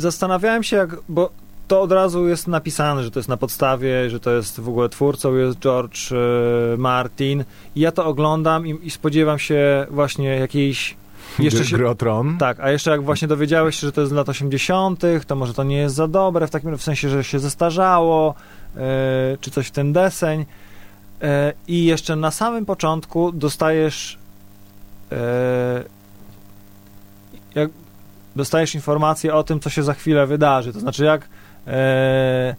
zastanawiałem się, jak, bo to od razu jest napisane, że to jest na podstawie, że to jest w ogóle twórcą jest George e, Martin. I ja to oglądam i, i spodziewam się właśnie jakiejś jeszcze się,
Gry o Tron.
tak, a jeszcze jak właśnie dowiedziałeś się, że to jest z lat 80., to może to nie jest za dobre, w takim w sensie, że się zestarzało, e, czy coś w ten deseń. E, I jeszcze na samym początku dostajesz jak dostajesz informację o tym, co się za chwilę wydarzy. To znaczy, jak e,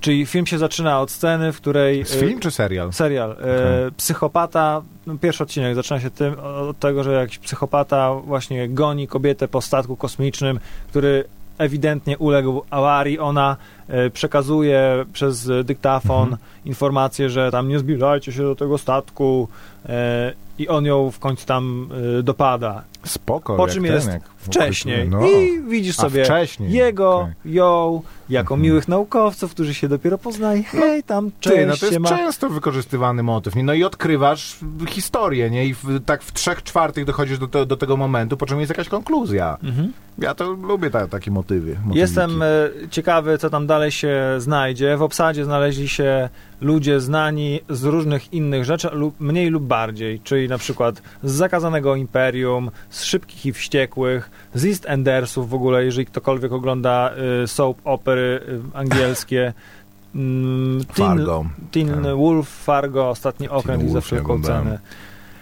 czyli film się zaczyna od sceny, w której
Z
e,
film czy serial?
Serial. E,
Okej.
psychopata, no, pierwszy odcinek zaczyna się tym, od tego, że jakiś psychopata właśnie goni kobietę po statku kosmicznym, który ewidentnie uległ awarii. Ona e, przekazuje przez dyktafon
Mhm.
informację, że tam nie zbliżajcie się do tego statku. E, i on ją w końcu tam y, dopada.
Spoko,
Po czym
ten,
jest
jak
wcześniej.
No.
I widzisz sobie jego, ją, jako
Mhm.
miłych naukowców, którzy się dopiero poznają. Hej, tam, cześć,
Ty, no to jest
siema.
często wykorzystywany motyw. Nie? No i odkrywasz historię, nie? I w, tak w trzech czwartych dochodzisz do, te, do tego momentu, po czym jest jakaś konkluzja.
Mhm.
Ja to lubię ta, takie motywy. motywiki.
Jestem e, ciekawy, co tam dalej się znajdzie. W obsadzie znaleźli się ludzie znani z różnych innych rzeczy, lub mniej lub bardziej, czyli na przykład z Zakazanego Imperium, z Szybkich i Wściekłych, z East Endersów w ogóle, jeżeli ktokolwiek ogląda y, soap opery y, angielskie. Mm, Teen,
Fargo.
Teen
Tak.
Wolf, Fargo, Ostatni Okręt i za wszelką cenę.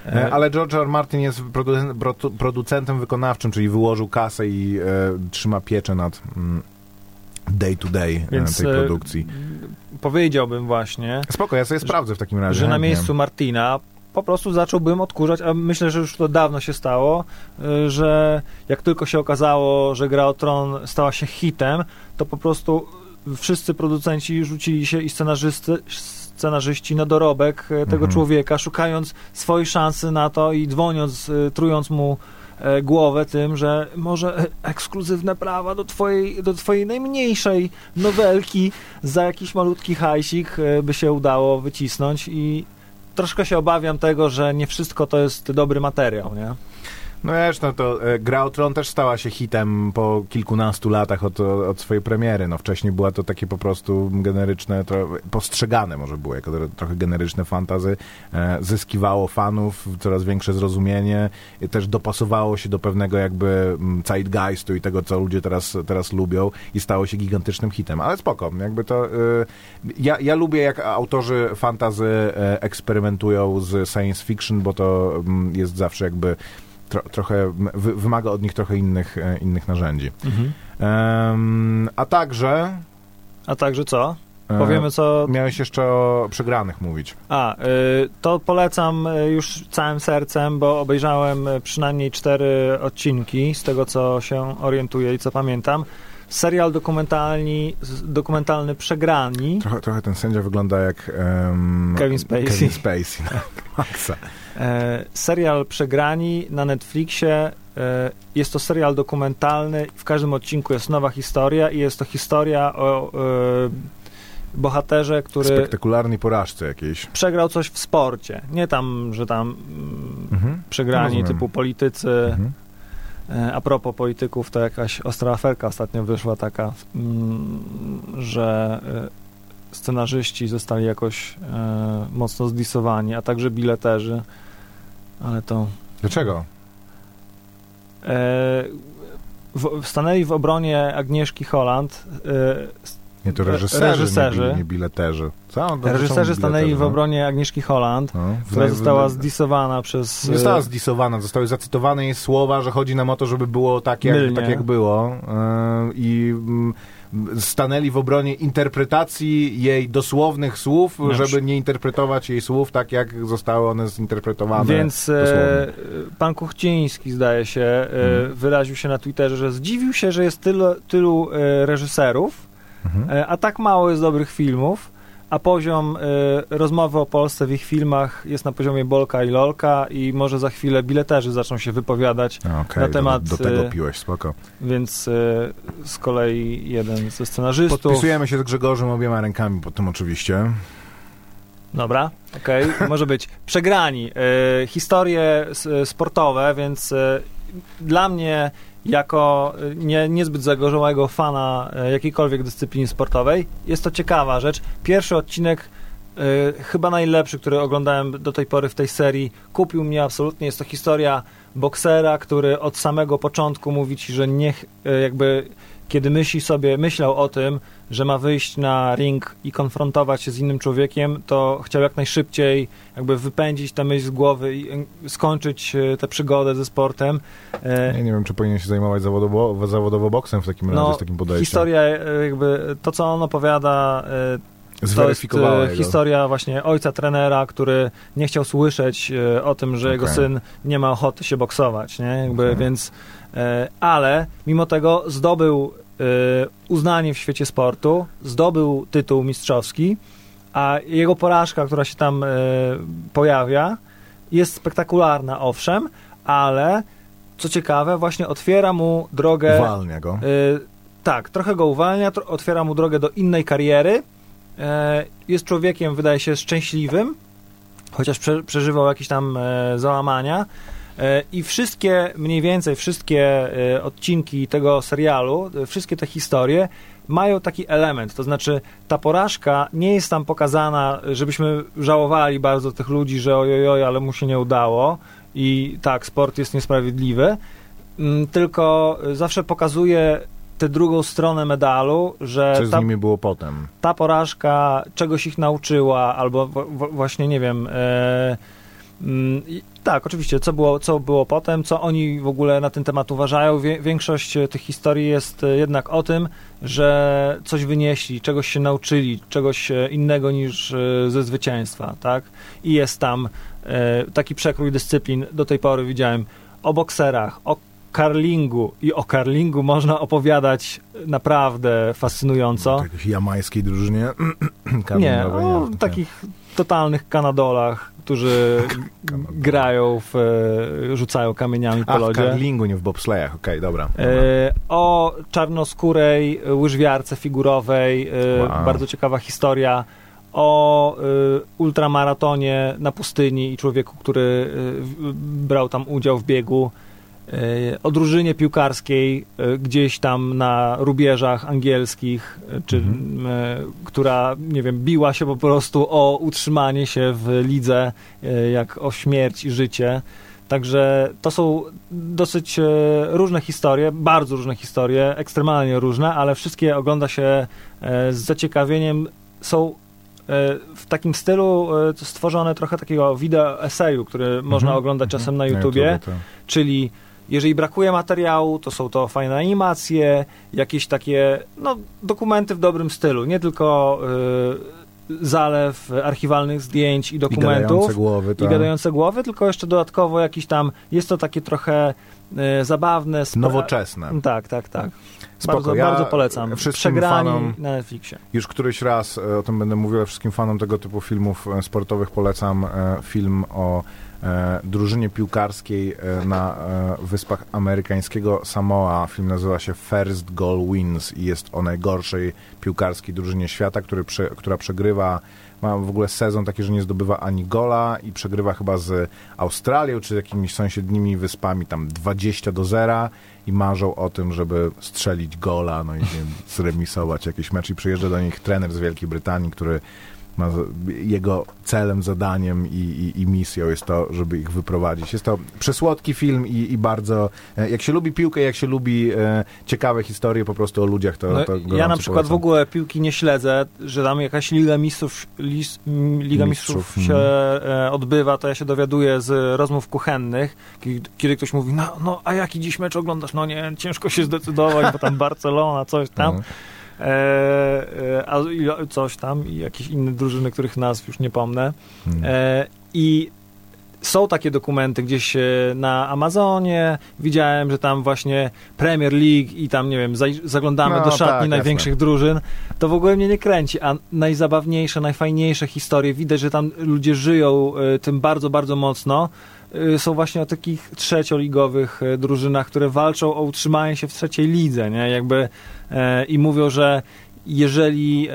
E, Ale George R. Martin jest producen- produ- producentem wykonawczym, czyli wyłożył kasę i e, trzyma pieczę nad mm, day to day e,
Więc
tej
e,
produkcji.
powiedziałbym właśnie,
Spoko, ja sobie sprawdzę w takim razie.
że na miejscu Martina po prostu zacząłbym odkurzać, a myślę, że już to dawno się stało, y, że jak tylko się okazało, że Gra o Tron stała się hitem, to po prostu wszyscy producenci rzucili się i scenarzysty, scenarzyści na dorobek tego
Mhm.
człowieka, szukając swojej szansy na to i dzwoniąc, trując mu e, głowę tym, że może e, ekskluzywne prawa do twojej, do twojej najmniejszej nowelki za jakiś malutki hajsik e, by się udało wycisnąć i troszkę się obawiam tego, że nie wszystko to jest dobry materiał, nie?
No wiesz, no to e, Gra o Tron też stała się hitem po kilkunastu latach od, od swojej premiery. No wcześniej była to takie po prostu generyczne, tro, postrzegane może było jako tro, trochę generyczne fantazy. E, zyskiwało fanów, coraz większe zrozumienie, i też dopasowało się do pewnego jakby mm, zeitgeistu i tego, co ludzie teraz, teraz lubią i stało się gigantycznym hitem. Ale spoko, jakby to... E, ja, ja lubię, jak autorzy fantazy e, eksperymentują z science fiction, bo to mm, jest zawsze jakby tro, trochę, wy, wymaga od nich trochę innych, e, innych narzędzi. Em, a także...
A także co?
e,
Powiemy co...
Miałeś jeszcze o przegranych mówić.
A, y, to polecam y, już całym sercem, bo obejrzałem y, przynajmniej cztery odcinki z tego, co się orientuję i co pamiętam. Serial dokumentalni, z- dokumentalny Przegrani.
Trochę, trochę ten sędzia wygląda jak... em,
Kevin Spacey.
Kevin Spacey. no, Maxa.
E, serial Przegrani na Netflixie. E, jest to serial dokumentalny. W każdym odcinku jest nowa historia i jest to historia o e, bohaterze, który
Spektakularnej porażce jakiejś.
przegrał coś w sporcie. Nie tam, że tam mm,
Mhm.
przegrani
Rozumiem.
typu politycy.
Mhm.
A propos polityków, to jakaś ostra aferka ostatnio wyszła taka, mm, że scenarzyści zostali jakoś mocno zdisowani, a także bileterzy, ale to
Dlaczego?
e, w, stanęli w obronie Agnieszki Holland. E,
Nie, to
Re-
reżyserzy,
reżyserzy.
Nie, nie bileterzy. Co? No,
reżyserzy stanęli
bileterzy,
w
no.
obronie Agnieszki Holland,
No,
która została zdisowana przez...
Nie
e,
została zdisowana, zostały zacytowane jej słowa, że chodzi nam o to, żeby było tak, jak, tak, jak było. Yy, I mm, stanęli w obronie interpretacji jej dosłownych słów,
No
żeby nie interpretować jej słów tak, jak zostały one zinterpretowane.
Więc e,
dosłownie.
pan Kuchciński, zdaje się, e,
Mhm.
wyraził się na Twitterze, że zdziwił się, że jest tylu, tylu e, reżyserów,
Mhm.
a tak mało jest dobrych filmów, a poziom e, rozmowy o Polsce w ich filmach jest na poziomie Bolka i Lolka i może za chwilę bileterzy zaczną się wypowiadać,
A, okej,
na temat,
Do, do tego
e,
piłeś, spoko.
więc e, z kolei jeden ze scenarzystów...
Podpisujemy się z Grzegorzem obiema rękami po tym oczywiście.
Dobra, okej, może być. Przegrani. E, historie sportowe, więc e, dla mnie, jako e, nie, niezbyt zagorzałego fana e, jakiejkolwiek dyscypliny sportowej, jest to ciekawa rzecz. Pierwszy odcinek, e, chyba najlepszy, który oglądałem do tej pory w tej serii, kupił mnie absolutnie. Jest to historia boksera, który od samego początku mówi ci, że niech jakby kiedy myśli sobie, myślał o tym, że ma wyjść na ring i konfrontować się z innym człowiekiem, to chciał jak najszybciej jakby wypędzić tę myśl z głowy i skończyć e, tę przygodę ze sportem. E,
Ja nie wiem, czy powinien się zajmować zawodowo, zawodowo boksem w takim razie,
No,
z takim podejściem.
historia, e, jakby to, co on opowiada, to jest
jego.
historia właśnie ojca trenera, który nie chciał słyszeć o tym, że jego
Okej.
syn nie ma ochoty się boksować, nie? Jakby,
Mhm.
więc, ale mimo tego zdobył e, uznanie w świecie sportu, zdobył tytuł mistrzowski, a jego porażka, która się tam e, pojawia, jest spektakularna, owszem, ale co ciekawe, właśnie otwiera mu drogę.
Uwalnia go.
Tak, trochę go uwalnia, otwiera mu drogę do innej kariery. E, jest człowiekiem, wydaje się, szczęśliwym, chociaż prze, przeżywał jakieś tam e, załamania. E, I wszystkie, mniej więcej wszystkie e, odcinki tego serialu, e, wszystkie te historie mają taki element, to znaczy ta porażka nie jest tam pokazana, żebyśmy żałowali bardzo tych ludzi, że ojojoj, ale mu się nie udało i tak, sport jest niesprawiedliwy, mm, tylko zawsze pokazuje tę drugą stronę medalu, że
Co z
ta,
nimi było potem?
ta porażka czegoś ich nauczyła, albo w, w, właśnie, nie wiem... I- tak, oczywiście, co było, co było potem, co oni w ogóle na ten temat uważają. Wie, większość e, tych historii jest e, jednak o tym, że coś wynieśli, czegoś się nauczyli, czegoś e, innego niż ze zwycięstwa, tak? I jest tam e, taki przekrój dyscyplin. Do tej pory widziałem o bokserach, o karlingu i o karlingu można opowiadać naprawdę fascynująco.
O jakiejś jamańskiej drużynie?
Nie, o takich totalnych kanadolach, którzy grają w, e, rzucają kamieniami po
A, w
lodzie.
karlingu, nie w bobslejach. Okej, dobra. dobra.
E, o czarnoskórej łyżwiarce figurowej, e,
Wow.
bardzo ciekawa historia. O e, ultramaratonie na pustyni i człowieku, który w- brał tam udział w biegu. E, o drużynie piłkarskiej e, gdzieś tam na rubieżach angielskich, e, czy,
Mhm.
która, nie wiem, biła się po prostu o utrzymanie się w lidze, jak o śmierć i życie. Także to są dosyć różne historie, bardzo różne historie, ekstremalnie różne, ale wszystkie ogląda się z zaciekawieniem. Są w takim stylu stworzone trochę takiego wideo eseju, który można
Mhm,
oglądać
mhm.
czasem na YouTubie.
to-
Czyli jeżeli brakuje materiału, to są to fajne animacje, jakieś takie no, dokumenty w dobrym stylu, nie tylko y, zalew archiwalnych zdjęć i
I
dokumentów
gadające głowy,
i
to...
gadające głowy, tylko jeszcze dodatkowo jakiś tam, jest to takie trochę y, zabawne. spra-
Nowoczesne.
Tak, tak, tak.
Spoko,
bardzo,
ja
bardzo polecam.
wszystkim
Przegrani
fanom-
na Netflixie.
Już któryś raz e, o tym będę mówił, ale wszystkim fanom tego typu filmów e, sportowych polecam e, film o drużynie piłkarskiej e, na e, wyspach amerykańskiego Samoa. Film nazywa się First Goal Wins i jest o najgorszej piłkarskiej drużynie świata, który która przegrywa ma w ogóle sezon taki, że nie zdobywa ani gola i przegrywa chyba z Australią czy jakimiś sąsiednimi wyspami tam 20 do 0 i marzą o tym, żeby strzelić gola, no i wiem, zremisować jakiś mecz i przyjeżdża do nich trener z Wielkiej Brytanii, który ma, jego celem, zadaniem i, i, i misją jest to, żeby ich wyprowadzić. Jest to przesłodki film i, i bardzo, e, jak się lubi piłkę, jak się lubi e, ciekawe historie po prostu o ludziach, to,
No,
to
ja na przykład
polecam.
w ogóle piłki nie śledzę, że tam jakaś Liga Mistrzów, lis, Liga
Mistrzów,
Mistrzów się e, odbywa, to ja się dowiaduję z rozmów kuchennych, kiedy, kiedy ktoś mówi, no, no a jaki dziś mecz oglądasz? No nie, ciężko się zdecydować, bo tam Barcelona, coś tam.
No.
E, e, a, coś tam i jakieś inne drużyny, których nazw już nie pomnę.
Hmm.
E, I są takie dokumenty gdzieś na Amazonie. Widziałem, że tam właśnie Premier League i tam, nie wiem, zaglądamy
No,
do szatni
tak,
największych drużyn. To w ogóle mnie nie kręci. A najzabawniejsze, najfajniejsze historie, widać, że tam ludzie żyją tym bardzo, bardzo mocno. E, Są właśnie o takich trzecioligowych e, drużynach, które walczą o utrzymanie się w trzeciej lidze, nie? Jakby e, i mówią, że jeżeli e,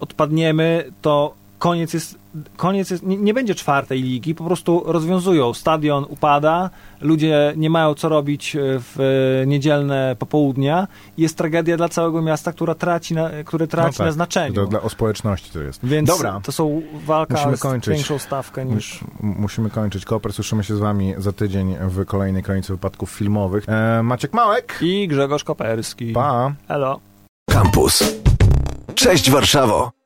odpadniemy, to koniec jest, koniec jest nie, nie będzie czwartej ligi, po prostu rozwiązują. Stadion upada, ludzie nie mają co robić e, w e, niedzielne popołudnia. Jest tragedia dla całego miasta, która traci na, które traci
No tak,
na znaczeniu.
To dla, o społeczności to jest.
Więc
Dobra.
to są walka
Musimy
z
kończyć.
większą stawkę niż...
Musimy kończyć. Koper, słyszymy się z wami za tydzień w kolejnej kronice wypadków filmowych. E, Maciek Małek.
I Grzegorz Koperski.
Pa.
Elo.
Campus. Cześć Warszawo!